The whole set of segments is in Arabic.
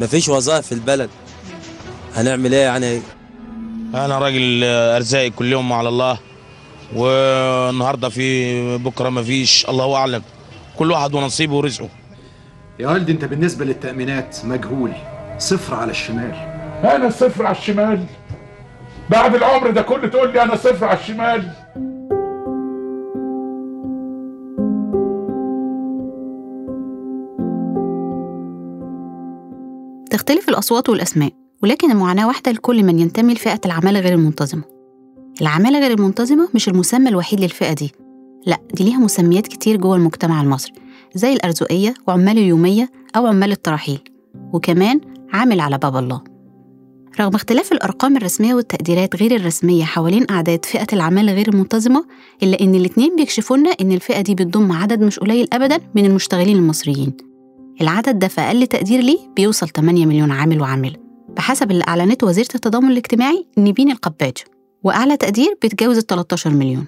مفيش وظائف في البلد. هنعمل إيه يعني؟ أنا راجل أرزاقي كل يوم على الله والنهاردة في بكرة ما فيش الله أعلم. كل واحد ونصيبه ورزقه. يا والدي أنت بالنسبة للتأمينات مجهول. صفر على الشمال. أنا صفر على الشمال. بعد العمر ده كله تقول لي أنا صفر على الشمال. تختلف الأصوات والأسماء ولكن المعاناة واحدة لكل من ينتمي لفئة العمالة غير المنتظمة. العمالة غير المنتظمة مش المسمى الوحيد للفئة دي. لا دي ليها مسميات كتير جوه المجتمع المصري زي الأرزقية وعمال اليومية أو عمال التراحيل وكمان عامل على باب الله. رغم اختلاف الأرقام الرسمية والتقديرات غير الرسمية حوالين أعداد فئة العمالة غير المنتظمة إلا إن الاتنين بيكشفوا لنا إن الفئة دي بتضم عدد مش قليل أبدا من المشتغلين المصريين. العدد ده في أقل تقدير ليه بيوصل 8 مليون عامل وعاملة بحسب اللي أعلنته وزيرة التضامن الاجتماعي نيفين القباج وأعلى تقدير بيتجاوز ال 13 مليون.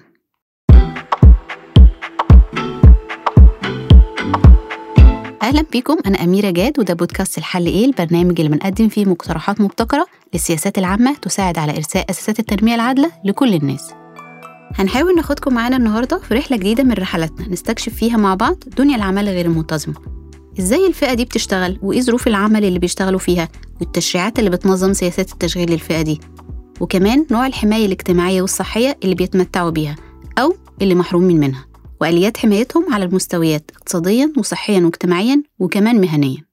أهلا بيكم أنا أميرة جاد وده بودكاست الحل إيه البرنامج اللي بنقدم فيه مقترحات مبتكرة للسياسات العامة تساعد على إرساء أساسات التنمية العادلة لكل الناس. هنحاول ناخدكم معانا النهاردة في رحلة جديدة من رحلاتنا نستكشف فيها مع بعض دنيا العمالة غير المنتظمة. إزاي الفئة دي بتشتغل؟ وإيه ظروف العمل اللي بيشتغلوا فيها؟ والتشريعات اللي بتنظم سياسات التشغيل للفئة دي. وكمان نوع الحماية الاجتماعية والصحية اللي بيتمتعوا بيها أو اللي محرومين منها وآليات حمايتهم على المستويات اقتصاديا وصحيا واجتماعيا وكمان مهنيا.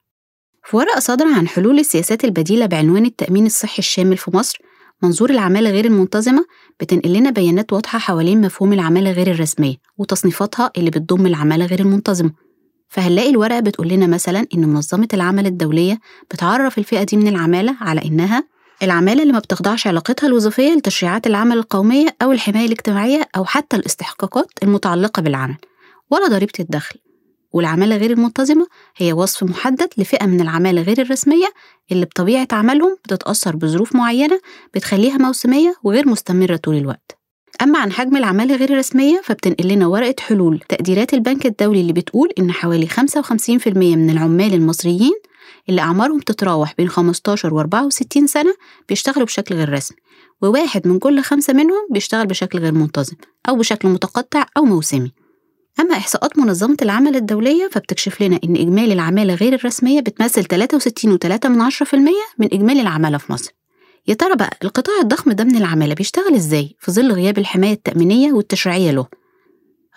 في ورقة صادرة عن حلول السياسات البديلة بعنوان التأمين الصحي الشامل في مصر منظور العمالة غير المنتظمة بتنقل لنا بيانات واضحة حوالين مفهوم العمالة غير الرسمية وتصنيفاتها اللي بتضم العمالة غير المنتظمة. فهنلاقي الورقة بتقول لنا مثلا إن منظمة العمل الدولية بتعرف الفئة دي من العمالة على إنها العمالة اللي ما بتخضعش علاقتها الوظيفية لتشريعات العمل القومية أو الحماية الاجتماعية أو حتى الاستحقاقات المتعلقة بالعمل ولا ضريبة الدخل. والعمالة غير المنتظمة هي وصف محدد لفئة من العمالة غير الرسمية اللي بطبيعة عملهم بتتأثر بظروف معينة بتخليها موسمية وغير مستمرة طول الوقت. أما عن حجم العمالة غير الرسمية فبتنقل لنا ورقة حلول. تقديرات البنك الدولي اللي بتقول إن حوالي 55% من العمال المصريين اللي أعمارهم تتراوح بين 15 و 64 سنة بيشتغلوا بشكل غير رسمي وواحد من كل خمسة منهم بيشتغل بشكل غير منتظم أو بشكل متقطع أو موسمي. أما إحصاءات منظمة العمل الدولية فبتكشف لنا إن إجمالي العمالة غير الرسمية بتمثل 63.3% من إجمالي العمالة في مصر. يا ترى بقى القطاع الضخم ده من العمالة بيشتغل إزاي في ظل غياب الحماية التأمينية والتشريعية له؟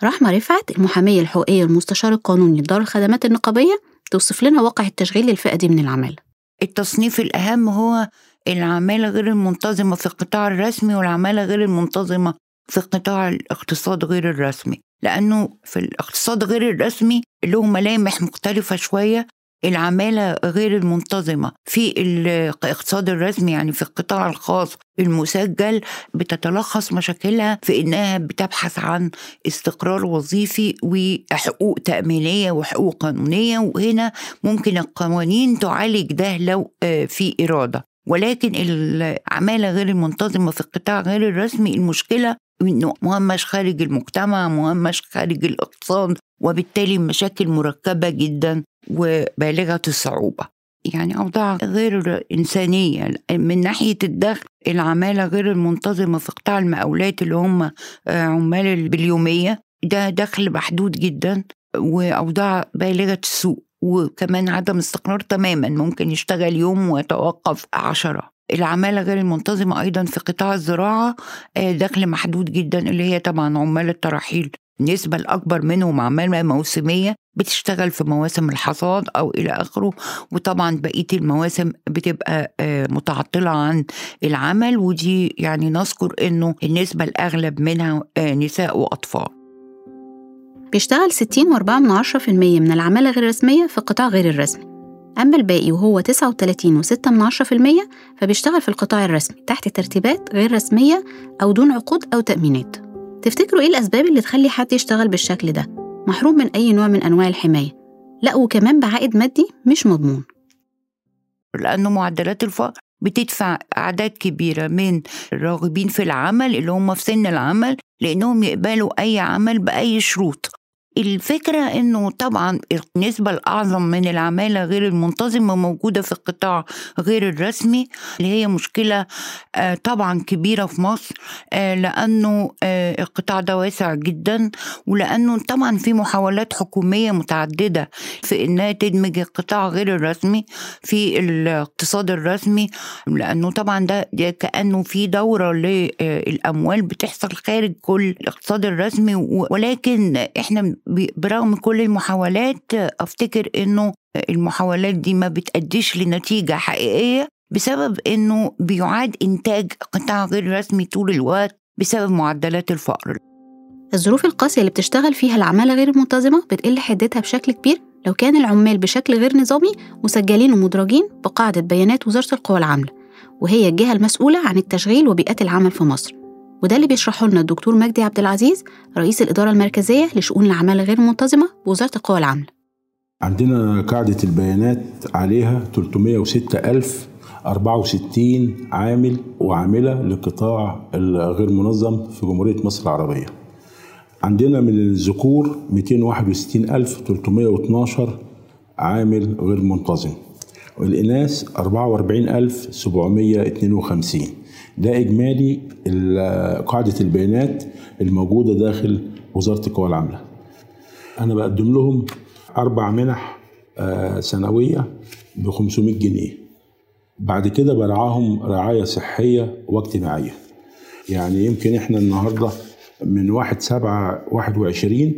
رحمة رفعت المحامية الحقوقية المستشار القانوني لدار الخدمات النقابية توصف لنا واقع التشغيل للفئة دي من العمالة التصنيف الأهم هو العمالة غير المنتظمة في القطاع الرسمي والعمالة غير المنتظمة في قطاع الاقتصاد غير الرسمي لأنه في الاقتصاد غير الرسمي له ملامح مختلفة شوية العمالة غير المنتظمة. في الاقتصاد الرسمي يعني في القطاع الخاص المسجل بتتلخص مشاكلها في إنها بتبحث عن استقرار وظيفي وحقوق تأمينية وحقوق قانونية وهنا ممكن القوانين تعالج ده لو في إرادة. ولكن العمالة غير المنتظمة في القطاع غير الرسمي المشكلة إنه مهمش خارج المجتمع مهمش خارج الاقتصاد وبالتالي مشاكل مركبة جدا وبالغة الصعوبة. يعني أوضاع غير إنسانية من ناحية الدخل العمالة غير المنتظمة في قطاع المقاولات اللي هم عمال باليومية. ده دخل محدود جدا وأوضاع بالغة السوء وكمان عدم استقرار تماما. ممكن يشتغل يوم ويتوقف عشرة. العمالة غير المنتظمة أيضا في قطاع الزراعة دخل محدود جدا اللي هي طبعا عمال التراحيل. النسبة الأكبر منهم عمالة موسمية بتشتغل في مواسم الحصاد أو إلى آخره وطبعا بقية المواسم بتبقى متعطلة عن العمل ودي يعني نذكر إنه النسبة الأغلب منها نساء وأطفال. بيشتغل 60.4% من العمالة غير الرسمية في القطاع غير الرسمي. أما الباقي وهو 39.6% فبيشتغل في القطاع الرسمي تحت ترتيبات غير رسمية أو دون عقود أو تأمينات. تفتكروا إيه الأسباب اللي تخلي حد يشتغل بالشكل ده؟ محروم من أي نوع من أنواع الحماية. لا وكمان بعائد مادي مش مضمون. لأنه معدلات الفقر بتدفع أعداد كبيرة من الراغبين في العمل اللي هم في سن العمل لأنهم يقبلوا أي عمل بأي شروط. الفكرة إنه طبعا النسبة الأعظم من العمالة غير المنتظمة موجودة في القطاع غير الرسمي اللي هي مشكلة آه، طبعا كبيرة في مصر آه، لأنه آه، القطاع ده واسع جدا ولأنه طبعا في محاولات حكومية متعددة في إنها تدمج القطاع غير الرسمي في الاقتصاد الرسمي لأنه طبعا ده كأنه في دورة للأموال بتحصل خارج كل الاقتصاد الرسمي ولكن إحنا برغم كل المحاولات أفتكر إنه المحاولات دي ما بتأديش لنتيجة حقيقية بسبب إنه بيعاد إنتاج قطاع غير رسمي طول الوقت بسبب معدلات الفقر. الظروف القاسية اللي بتشتغل فيها العمالة غير المنتظمة بتقل حدتها بشكل كبير لو كان العمال بشكل غير نظامي مسجلين ومدرجين بقاعدة بيانات وزارة القوى العاملة وهي الجهة المسؤولة عن التشغيل وبيئات العمل في مصر. وده اللي بيشرحه لنا الدكتور مجدي عبد العزيز رئيس الإدارة المركزية لشؤون العمالة غير المنتظمة بوزارة القوى العاملة عندنا قاعدة البيانات عليها 306064 عامل وعاملة للقطاع الغير منظم في جمهورية مصر العربية. عندنا من الذكور 261312 عامل غير منتظم. والإناث 44752 ده إجمالي ال- قاعدة البيانات الموجودة داخل وزارة القوى العاملة. أنا بقدم لهم أربع منح آه، سنوية ب 500 جنيه. بعد كده برعاهم رعاية صحية واجتماعية. يعني يمكن إحنا النهاردة من 1 7 21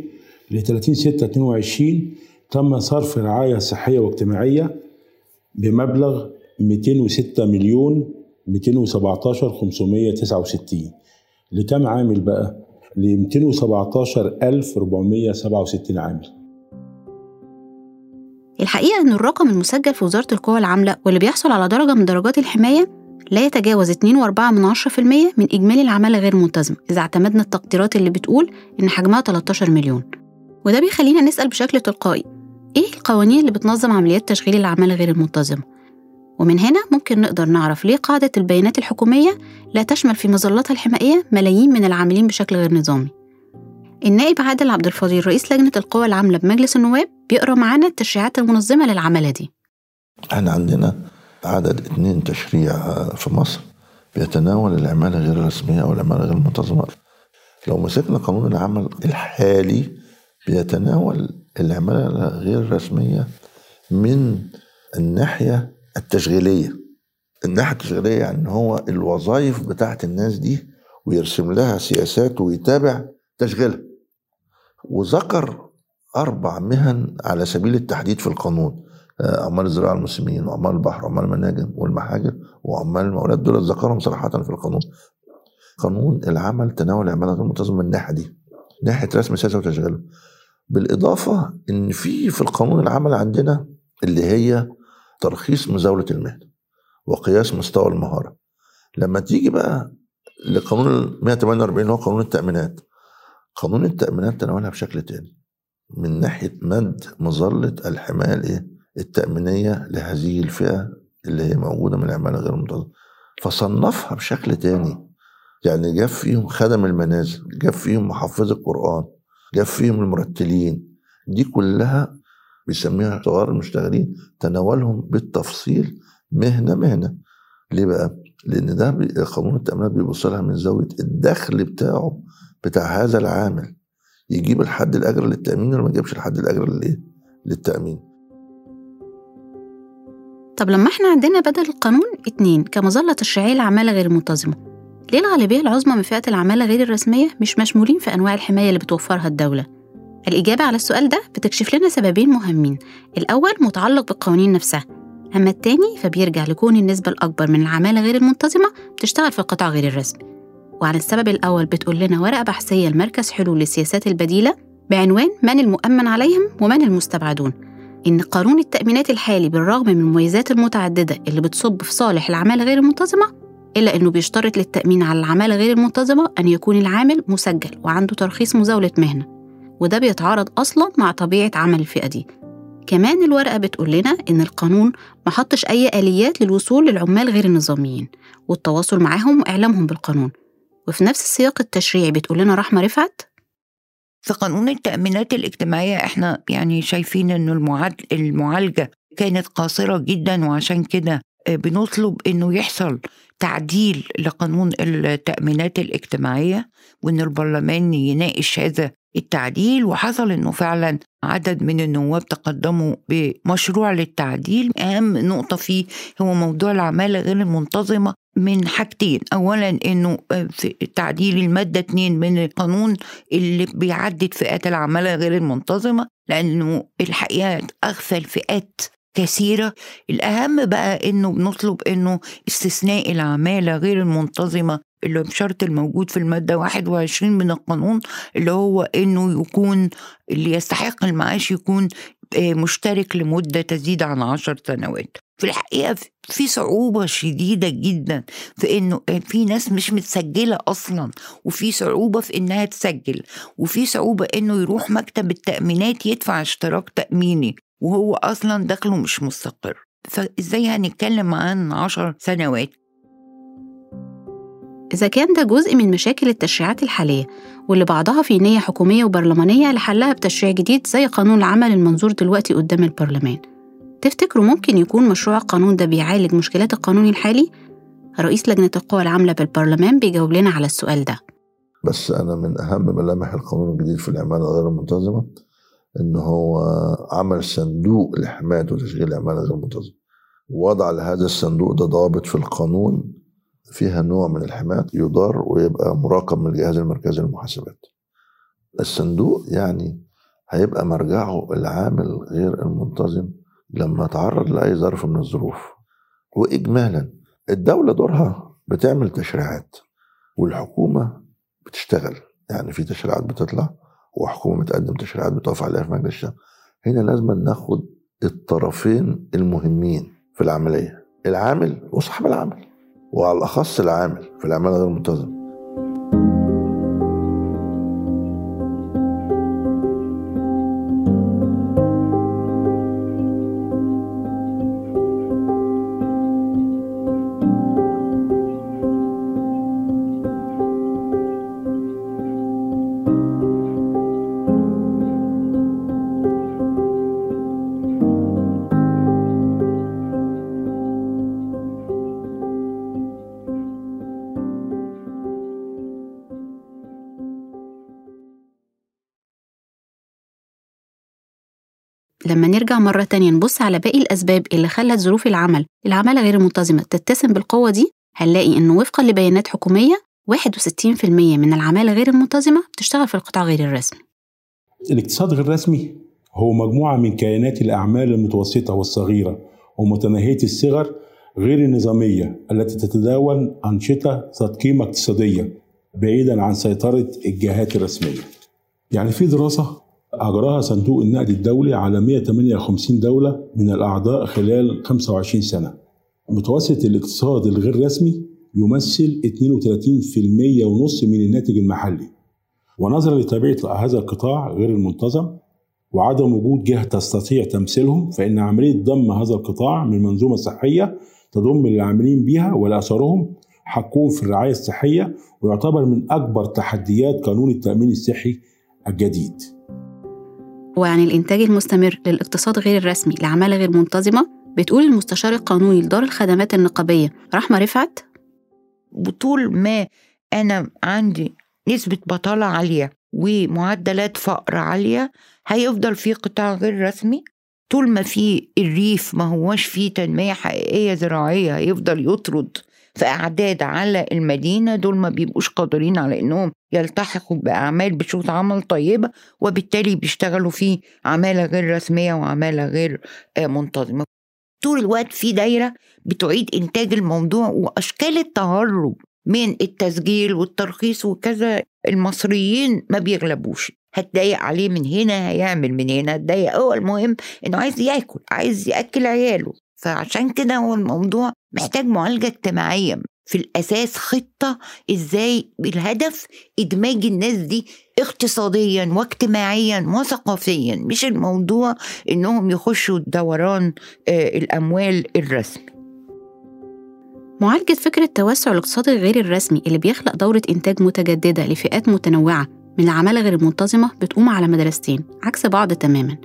ل 30 6 22 تم صرف رعاية صحية واجتماعية بمبلغ 206 مليون 217 569 لكم عامل بقى؟ ل 217467 عامل الحقيقة إن الرقم المسجل في وزارة القوى العاملة واللي بيحصل على درجة من درجات الحماية لا يتجاوز 2.4% من إجمالي العمالة غير منتظمة إذا اعتمدنا التقديرات اللي بتقول إن حجمها 13 مليون وده بيخلينا نسأل بشكل تلقائي إيه القوانين اللي بتنظم عمليات تشغيل العمالة غير المنتظمة؟ ومن هنا ممكن نقدر نعرف ليه قاعدة البيانات الحكومية لا تشمل في مظلتها الحمائية ملايين من العاملين بشكل غير نظامي. النائب عادل عبد الفضيل رئيس لجنة القوى العاملة بمجلس النواب بيقرأ معانا التشريعات المنظمة للعمالة دي. إحنا عندنا عدد اتنين تشريع في مصر بيتناول العمالة غير الرسمية أو العمالة غير المنتظمة لو مسكنا قانون العمل الحالي بيتناول العمالة غير الرسمية من الناحية التشغيلية. الناحية التشغيلية يعني هو الوظائف بتاعت الناس دي ويرسم لها سياسات ويتابع تشغيلها. وذكر أربع مهن على سبيل التحديد في القانون آه، عمال الزراعة المسلمين وعمال البحر وعمال المناجم والمحاجر وعمال المولات دول ذكرهم صراحة في القانون. قانون العمل تناول العمالة غير المنتظمة من الناحية دي ناحية رسم سياسة وتشغيله بالإضافة إن في في القانون العمل عندنا اللي هي ترخيص مزاولة المهنة وقياس مستوى المهارة. لما تيجي بقى لقانون 148 اللي هو قانون التأمينات قانون التأمينات تناولها بشكل تاني من ناحية مد مظلة الحماية الإيه؟ التأمينية لهذه الفئة اللي هي موجودة من العمالة غير المنتظمة فصنفها بشكل تاني. يعني جاب فيهم خدم المنازل جاب فيهم محفظ القرآن جاب فيهم المرتلين. دي كلها بيسميها صغار المشتغلين تناولهم بالتفصيل مهنة مهنة ليه بقى؟ لأن ده قانون التأمينات بيبص لها من زاوية الدخل بتاعه بتاع هذا العامل يجيب الحد الأجر للتأمين ولا ما يجيبش الحد الأجر للإيه؟ للتأمين طب لما إحنا عندنا بدل القانون اتنين كمظلة تشريعية للعمالة غير المنتظمة ليه الغالبية العظمى من فئة العمالة غير الرسمية مش مشمولين في أنواع الحماية اللي بتوفرها الدولة؟ الإجابة على السؤال ده بتكشف لنا سببين مهمين. الأول متعلق بالقوانين نفسها. أما التاني فبيرجع لكون النسبة الأكبر من العمالة غير المنتظمة بتشتغل في القطاع غير الرسمي. وعن السبب الأول بتقول لنا ورقة بحثية لمركز حلول للسياسات البديلة بعنوان من المؤمن عليهم ومن المستبعدون. إن قانون التأمينات الحالي بالرغم من المميزات المتعددة اللي بتصب في صالح العمالة غير المنتظمة إلا إنه بيشترط للتأمين على العمالة غير المنتظمة أن يكون العامل مسجل وعنده ترخيص مزاولة مهنة. وده بيتعارض أصلا مع طبيعة عمل الفئة دي. كمان الورقة بتقول لنا إن القانون ما حطش أي آليات للوصول للعمال غير النظاميين والتواصل معاهم وإعلامهم بالقانون. وفي نفس السياق التشريعي بتقول لنا رحمة رفعت؟ في قانون التأمينات الاجتماعية إحنا يعني شايفين المعاد- المعالجة كانت قاصرة جدا وعشان كده آه، بنطلب إنه يحصل تعديل لقانون التأمينات الاجتماعية وإن البرلمان يناقش هذا التعديل وحصل إنه فعلا عدد من النواب تقدموا بمشروع للتعديل. أهم نقطة فيه هو موضوع العمالة غير المنتظمة من حاجتين. اولا إنه آه، في تعديل المادة 2 من القانون اللي بيعدد فئات العمالة غير المنتظمة لأنه الحقيقة أغفل فئات كثيرة. الأهم بقى إنه بنطلب إنه استثناء العمالة غير المنتظمة اللي بشرط الموجود في المادة 21 من القانون اللي هو إنه يكون اللي يستحق المعاش يكون آه، مشترك لمدة تزيد عن عشر سنوات. في الحقيقة في صعوبة شديدة جدا في إنه في ناس مش متسجلة أصلا وفي صعوبة في إنها تسجل وفي صعوبة إنه يروح مكتب التأمينات يدفع اشتراك تأميني وهو أصلا دخله مش مستقر. فإزاي هنتكلم عن عشر سنوات؟ إذا كان ده جزء من مشاكل التشريعات الحالية واللي بعضها في نية حكومية وبرلمانية لحلها بتشريع جديد زي قانون العمل المنظور دلوقتي قدام البرلمان. تفتكروا ممكن يكون مشروع القانون ده بيعالج مشكلات القانون الحالي؟ رئيس لجنة القوى العاملة بالبرلمان بيجاوب لنا على السؤال ده. بس أنا من أهم ملامح القانون الجديد في العمالة غير المنتظمة إن هو عمل صندوق لحماية وتشغيل العمالة غير المنتظمة وضع لهذا الصندوق ده ضوابط في القانون فيها نوع من الحماية يدار ويبقى مراقب من الجهاز المركزي للمحاسبات. الصندوق يعني هيبقى مرجعه العامل غير المنتظم لما تعرض لأي ظرف من الظروف. وإجمالا الدولة دورها بتعمل تشريعات والحكومة بتشتغل. يعني في تشريعات بتطلع وحكومة بتقدم تشريعات بتقف عليها في مجلس الشعب. هنا لازم ناخد الطرفين المهمين في العملية. العامل وصاحب العمل وعلى الأخص العامل في العمالة غير المنتظمة لما نرجع مرة تانية نبص على باقي الأسباب اللي خلت ظروف العمل العمالة غير المنتظمة تتسم بالقوة دي هنلاقي إنه وفقا لبيانات حكومية 61% من العمالة غير المنتظمة بتشتغل في القطاع غير الرسمي. الاقتصاد غير الرسمي هو مجموعة من كيانات الأعمال المتوسطة والصغيرة ومتناهية الصغر غير النظامية التي تتداول أنشطة ذات قيمة اقتصادية بعيدا عن سيطرة الجهات الرسمية. يعني في دراسة أجراها صندوق النقد الدولي على 158 دولة من الأعضاء خلال 25 سنة. متوسط الاقتصاد الغير رسمي يمثل 32% ونص من الناتج المحلي. ونظرا لطبيعة هذا القطاع غير المنتظم وعدم وجود جهة تستطيع تمثيلهم فإن عملية ضم هذا القطاع من منظومة صحية تضم العاملين بها ولأثرهم حقهم في الرعاية الصحية ويعتبر من أكبر تحديات قانون التأمين الصحي الجديد. وعن الإنتاج المستمر للاقتصاد غير الرسمي لعمالة غير منتظمة بتقول المستشار القانوني لدار الخدمات النقابية رحمة رفعت وطول ما أنا عندي نسبة بطالة عالية ومعدلات فقر عالية هيفضل في قطاع غير رسمي؟ طول ما في الريف ما هوش فيه تنمية حقيقية زراعية هيفضل يطرد. في أعداد على المدينة دول ما بيبقوش قادرين على إنهم يلتحقوا بأعمال بشروط عمل طيبة وبالتالي بيشتغلوا في عمالة غير رسمية وعمالة غير منتظمة. طول الوقت في دايرة بتعيد إنتاج الموضوع وأشكال التهرب من التسجيل والترخيص وكذا المصريين ما بيغلبوش. هتضايق عليه من هنا هيعمل من هنا هتضايق. هو المهم إنه عايز ياكل عايز يأكل عياله. فعشان كده هو الموضوع محتاج معالجة اجتماعية. في الأساس خطة إزاي بالهدف إدماج الناس دي اقتصاديا واجتماعيا وثقافيا مش الموضوع إنهم يخشوا دوران الأموال الرسمي. معالجة فكرة توسع الاقتصاد الغير الرسمي اللي بيخلق دورة إنتاج متجددة لفئات متنوعة من العمالة غير المنتظمة بتقوم على مدرستين عكس بعض تماما.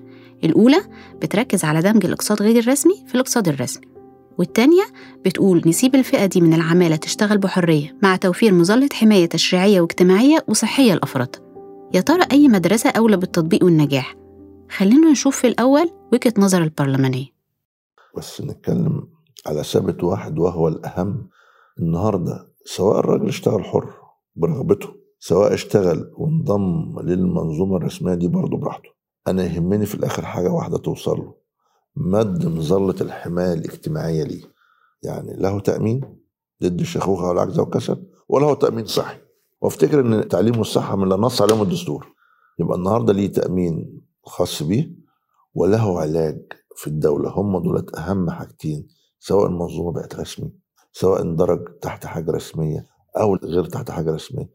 الأولى بتركز على دمج الاقتصاد غير الرسمي في الاقتصاد الرسمي والتانية بتقول نسيب الفئة دي من العمالة تشتغل بحرية مع توفير مظلة حماية تشريعية واجتماعية وصحية لأفرادها. يا ترى أي مدرسة أولى بالتطبيق والنجاح؟ خلينا نشوف في الأول وجهة نظر البرلمانية. بس نتكلم على ثابت واحد وهو الأهم النهاردة سواء الراجل اشتغل حر برغبته سواء اشتغل وانضم للمنظومة الرسمية دي برضه براحته. أنا يهمني في الآخر حاجة واحدة توصل له. مد مظلة الحماية الاجتماعية ليه. يعني له تأمين ضد الشيخوخة والعجز والكسل وله تأمين صحي. وافتكر إن التعليم والصحة من اللي نص عليهم الدستور. يبقى النهاردة ليه تأمين خاص بيه وله علاج في الدولة. هم دولت أهم حاجتين سواء المنظومة بقت رسمي سواء اندرج تحت حاجة رسمية أو غير تحت حاجة رسمية.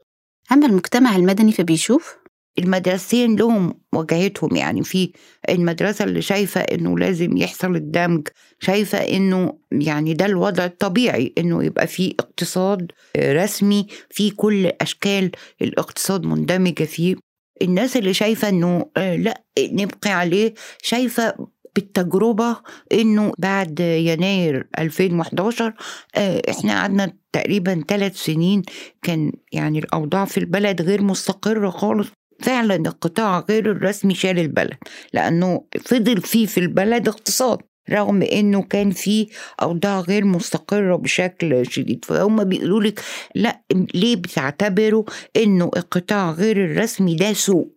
أما المجتمع المدني فبيشوف؟ المدرستين لهم وجهتهم يعني في المدرسة اللي شايفة إنه لازم يحصل الدمج شايفة إنه يعني ده الوضع الطبيعي إنه يبقى في اقتصاد رسمي في كل أشكال الاقتصاد مندمجة فيه. الناس اللي شايفة إنه آه، لأ نبقي عليه شايفة بالتجربة إنه بعد يناير 2011 آه، إحنا قعدنا تقريبا ثلاث سنين كان يعني الأوضاع في البلد غير مستقرة خالص. فعلا القطاع غير الرسمي شال البلد لأنه فضل فيه في البلد اقتصاد رغم إنه كان في أوضاع غير مستقرة بشكل شديد. فهم بيقولوا لك لا ليه بتعتبروا إنه القطاع غير الرسمي ده سوء؟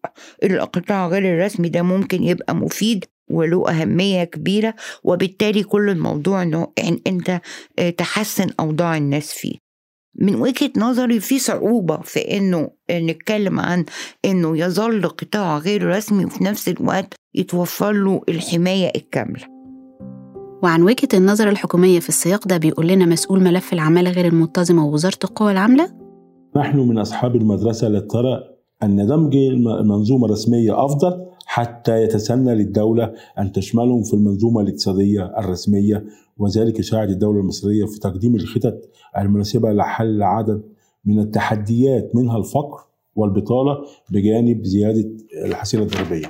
القطاع غير الرسمي ده ممكن يبقى مفيد وله أهمية كبيرة وبالتالي كل الموضوع إنه إن أنت آه، تحسن أوضاع الناس فيه. من وجهة نظري في صعوبة في إنه نتكلم عن إنه يظل قطاع غير رسمي وفي نفس الوقت يتوفر له الحماية الكاملة. وعن وجهة النظر الحكومية في السياق ده بيقول لنا مسؤول ملف العمالة غير المنتظمة ووزارة القوى العاملة؟ نحن من أصحاب المدرسة التي ترى أن دمج المنظومة الرسمية أفضل حتى يتسنى للدولة أن تشملهم في المنظومة الاقتصادية الرسمية وذلك يساعد الدولة المصرية في تقديم الخطط المناسبة لحل عدد من التحديات منها الفقر والبطالة بجانب زيادة الحصيلة الضريبية.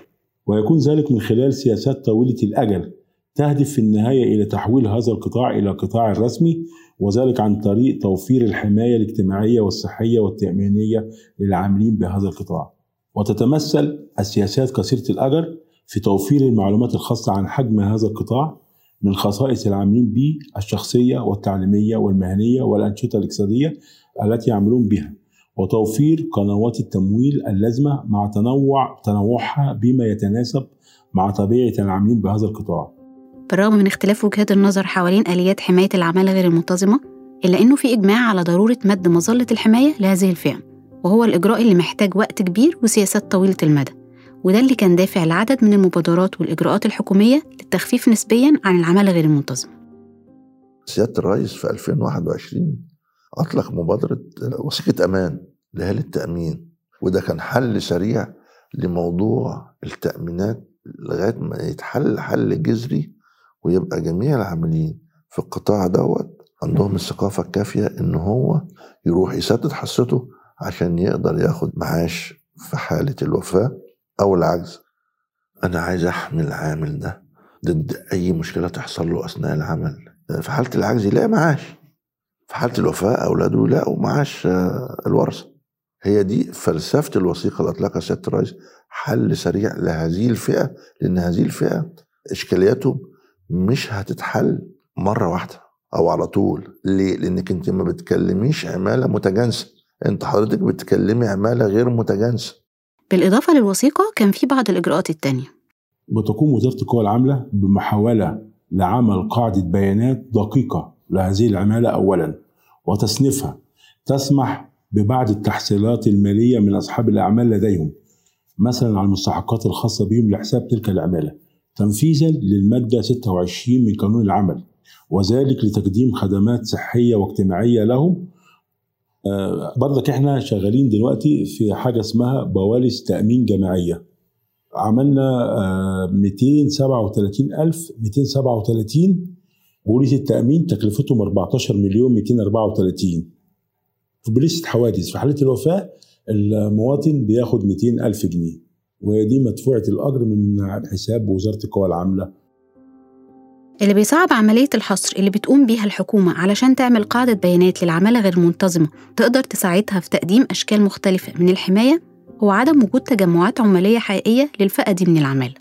ويكون ذلك من خلال سياسات طويلة الأجل تهدف في النهاية إلى تحويل هذا القطاع إلى قطاع رسمي وذلك عن طريق توفير الحماية الاجتماعية والصحية والتأمينية للعاملين بهذا القطاع. وتتمثل السياسات قصيرة الأجل في توفير المعلومات الخاصة عن حجم هذا القطاع من خصائص العاملين به الشخصية والتعليمية والمهنية والأنشطة الاقتصادية التي يعملون بها وتوفير قنوات التمويل اللازمة مع تنوع تنوعها بما يتناسب مع طبيعة العاملين بهذا القطاع. بالرغم من اختلاف وجهات النظر حوالين آليات حماية العمالة غير المنتظمة إلا إنه في إجماع على ضرورة مد مظلة الحماية لهذه الفئة وهو الإجراء اللي محتاج وقت كبير وسياسات طويلة المدى. وده اللي كان دافع لعدد من المبادرات والإجراءات الحكومية للتخفيف نسبيا عن العمالة غير المنتظمة سيادة الرئيس في 2021 أطلق مبادرة وثيقة أمان لأهل التأمين وده كان حل سريع لموضوع التأمينات لغاية ما يتحل حل جذري ويبقى جميع العاملين في القطاع دوت عندهم الثقافة الكافية إن هو يروح يسدد حصته عشان يقدر ياخد معاش في حالة الوفاة. أو العجز. أنا عايز أحمي العامل ده ضد أي مشكلة تحصل له أثناء العمل. في حالة العجز يلاقي معاش. في حالة الوفاة أولاده يلاقوا معاش آه، الورثة. هي دي فلسفة الوثيقة اللي أطلقها سيادة الرئيس حل سريع لهذه الفئة لأن هذه الفئة إشكالياتهم مش هتتحل مرة واحدة أو على طول. ليه؟ لأنك أنت ما بتكلميش عمالة متجانسة. أنت حضرتك بتكلمي عمالة غير متجانسة. بالإضافة للوثيقة كان في بعض الإجراءات التانية. وتقوم وزارة القوى العاملة بمحاولة لعمل قاعدة بيانات دقيقة لهذه العمالة أولا وتصنيفها تسمح ببعض التحصيلات المالية من أصحاب الأعمال لديهم مثلا على المستحقات الخاصة بهم لحساب تلك العمالة. تنفيذا للمادة 26 من قانون العمل وذلك لتقديم خدمات صحية واجتماعية لهم برضك إحنا شغالين دلوقتي في حاجة اسمها بواليس تأمين جماعية عملنا آه، 237 ألف 237 بوليس التأمين تكلفتهم 14 مليون 234 في بوليس حوادث في حالة الوفاة المواطن بياخد 200 ألف جنيه. وهي دي مدفوعة الأجر من حساب وزارة القوى العاملة. اللي بيصعب عملية الحصر اللي بتقوم بيها الحكومة علشان تعمل قاعدة بيانات للعمالة غير المنتظمة تقدر تساعدها في تقديم أشكال مختلفة من الحماية هو عدم وجود تجمعات عمالية حقيقية للفئة دي من العمالة.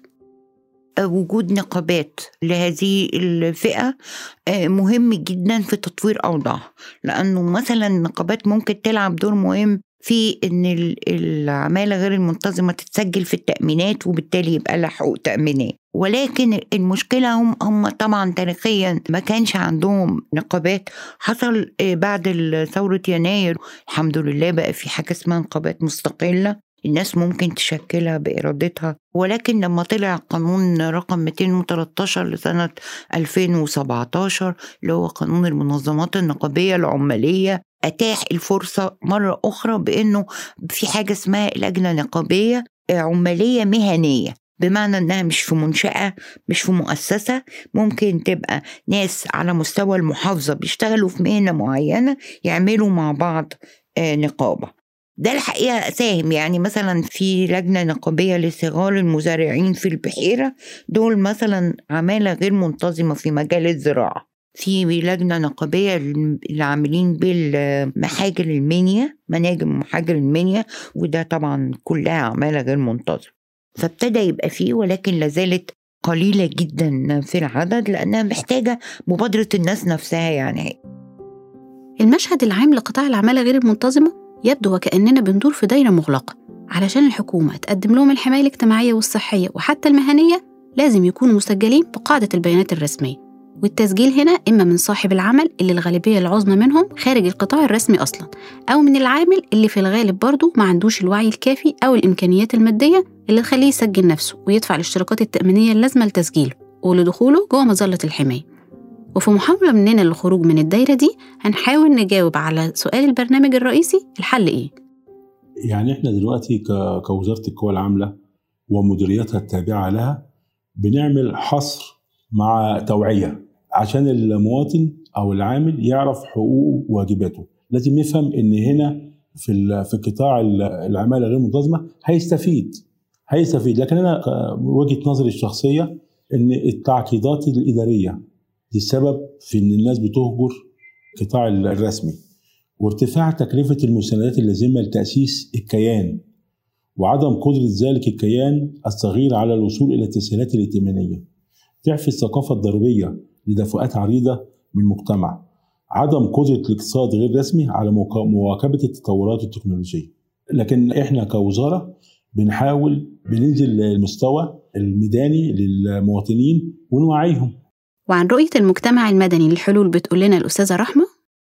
وجود نقابات لهذه الفئة آه، مهم جدا في تطوير أوضاعها لأنه مثلا النقابات ممكن تلعب دور مهم في إن ال- العمالة غير المنتظمة تتسجل في التأمينات وبالتالي يبقى لها حقوق تامينيه ولكن المشكلة هم هم طبعا تاريخيا ما كانش عندهم نقابات. حصل آه، بعد ثورة يناير الحمد لله بقى في حاجة اسمها نقابات مستقلة. الناس ممكن تشكلها بإرادتها. ولكن لما طلع قانون رقم 213 لسنة 2017 اللي هو قانون المنظمات النقابية العمالية أتاح الفرصة مرة أخرى بأنه في حاجة اسمها لجنة نقابية عمالية مهنية بمعنى إنها مش في منشأة مش في مؤسسة ممكن تبقى ناس على مستوى المحافظة بيشتغلوا في مهنة معينة يعملوا مع بعض آه، نقابة. ده الحقيقة ساهم يعني مثلا في لجنة نقابية لصغار المزارعين في البحيرة دول مثلا عمالة غير منتظمة في مجال الزراعة. في لجنة نقابية اللي عاملين بالمحاجر المنيا مناجم محاجر المنيا وده طبعا كلها عمالة غير منتظمة. فابتدى يبقى فيه ولكن لازالت قليلة جدا في العدد لأنها محتاجة مبادرة الناس نفسها يعني. المشهد العام لقطاع العمالة غير المنتظمة يبدو وكأننا بندور في دايرة مغلقة. علشان الحكومة تقدم لهم الحماية الاجتماعية والصحية وحتى المهنية لازم يكونوا مسجلين بقاعدة البيانات الرسمية. والتسجيل هنا إما من صاحب العمل اللي الغالبية العظمى منهم خارج القطاع الرسمي أصلا أو من العامل اللي في الغالب برضه ما عندوش الوعي الكافي أو الإمكانيات المادية اللي تخليه يسجل نفسه ويدفع الاشتراكات التأمينية اللازمة لتسجيله ولدخوله جوه مظلة الحماية وفي محاولة مننا للخروج من الدايرة دي هنحاول نجاوب على سؤال البرنامج الرئيسي الحل إيه؟ يعني إحنا دلوقتي كوزارة القوى العاملة ومديرياتها التابعة لها بنعمل حصر مع توعية عشان المواطن أو العامل يعرف حقوقه وواجباته. لازم يفهم إن هنا في في قطاع ال- العمالة غير المنتظمة هيستفيد هيستفيد. لكن أنا ك- وجهة نظري الشخصية إن التعقيدات الإدارية دي السبب في إن الناس بتهجر القطاع الرسمي وارتفاع تكلفة المساندات اللازمة لتأسيس الكيان وعدم قدرة ذلك الكيان الصغير على الوصول إلى التسهيلات الائتمانية ضعف الثقافة الضريبية لدفعات عريضة من المجتمع عدم قدرة الاقتصاد غير رسمي على مواكبة التطورات التكنولوجية. لكن إحنا كوزارة بنحاول بننزل المستوى الميداني للمواطنين ونوعيهم. وعن رؤية المجتمع المدني للحلول بتقول لنا الأستاذة رحمة؟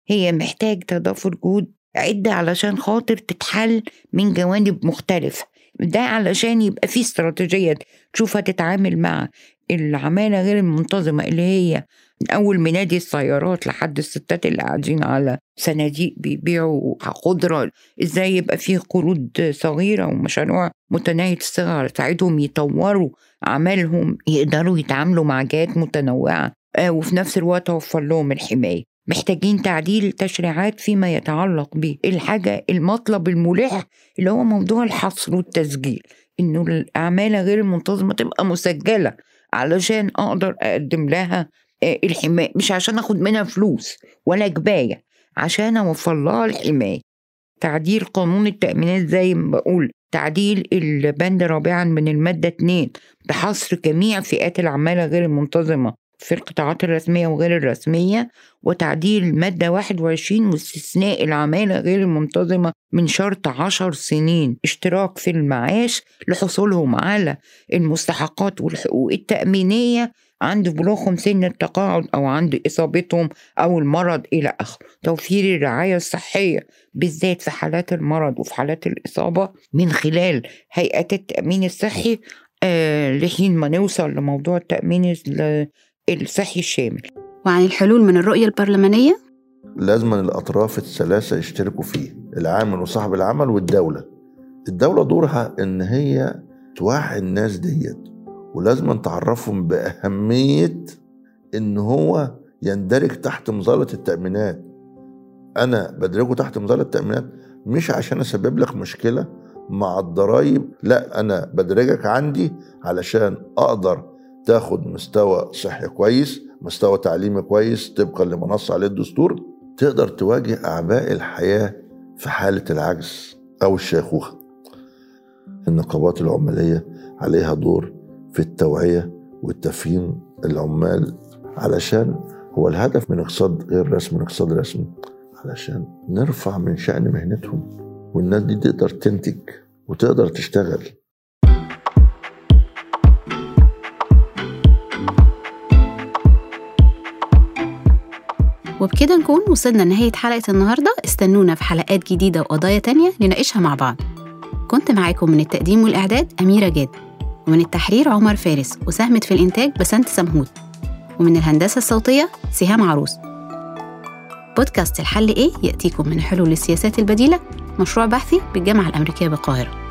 هي محتاج تضافر جهود عدة علشان خاطر تتحل من جوانب مختلفة. ده علشان يبقى في استراتيجية تشوف هتتعامل مع العمالة غير المنتظمة اللي هي من أول منادي السيارات لحد الستات اللي قاعدين على صناديق بيبيعوا خضرة إزاي يبقى في قروض صغيرة ومشاريع متناهية الصغر تساعدهم يطوروا أعمالهم يقدروا يتعاملوا مع جهات متنوعة آه، وفي نفس الوقت توفر لهم الحماية. محتاجين تعديل تشريعات فيما يتعلق بالحاجة المطلب الملح اللي هو موضوع الحصر والتسجيل. إنه الأعمال غير المنتظمة تبقى مسجلة علشان أقدر أقدم لها آه، الحماية. مش عشان أخد منها فلوس ولا جباية عشان أوفر لها الحماية. تعديل قانون التأمينات زي ما بقول تعديل البند رابعا من المادة 2 بحصر جميع فئات العمالة غير المنتظمة. في القطاعات الرسمية وغير الرسمية وتعديل المادة 21 واستثناء العمالة غير المنتظمة من شرط عشر سنين. اشتراك في المعاش لحصولهم على المستحقات والحقوق التأمينية عند بلوغهم سن التقاعد أو عند إصابتهم أو المرض إلى آخره. توفير الرعاية الصحية بالذات في حالات المرض وفي حالات الإصابة من خلال هيئات التأمين الصحي آه لحين ما نوصل لموضوع التأمين ال- الصحي الشامل. وعن الحلول من الرؤية البرلمانية؟ لازم الأطراف الثلاثة يشتركوا فيه العامل وصاحب العمل والدولة. الدولة دورها إن هي توعي الناس ديت ولازم تعرفهم بأهمية إن هو يندرج تحت مظلة التأمينات. أنا بدرجه تحت مظلة التأمينات مش عشان أسبب لك مشكلة مع الضرايب لا أنا بدرجك عندي علشان أقدر تاخد مستوى صحي كويس مستوى تعليمي كويس طبقا لما نص عليه الدستور تقدر تواجه اعباء الحياة في حالة العجز أو الشيخوخة. النقابات العمالية عليها دور في التوعية والتفهيم العمال علشان هو الهدف من اقتصاد غير رسمي من اقتصاد رسمي علشان نرفع من شأن مهنتهم. والناس دي تقدر تنتج وتقدر تشتغل. وبكده نكون وصلنا لنهاية حلقة النهاردة. استنونا في حلقات جديدة وقضايا تانية نناقشها مع بعض. كنت معاكم من التقديم والإعداد أميرة جاد ومن التحرير عمر فارس وساهمت في الإنتاج بسنت سمهود ومن الهندسة الصوتية سهام عروس. بودكاست الحل إيه يأتيكم من حلول السياسات البديلة مشروع بحثي بالجامعة الأمريكية بالقاهرة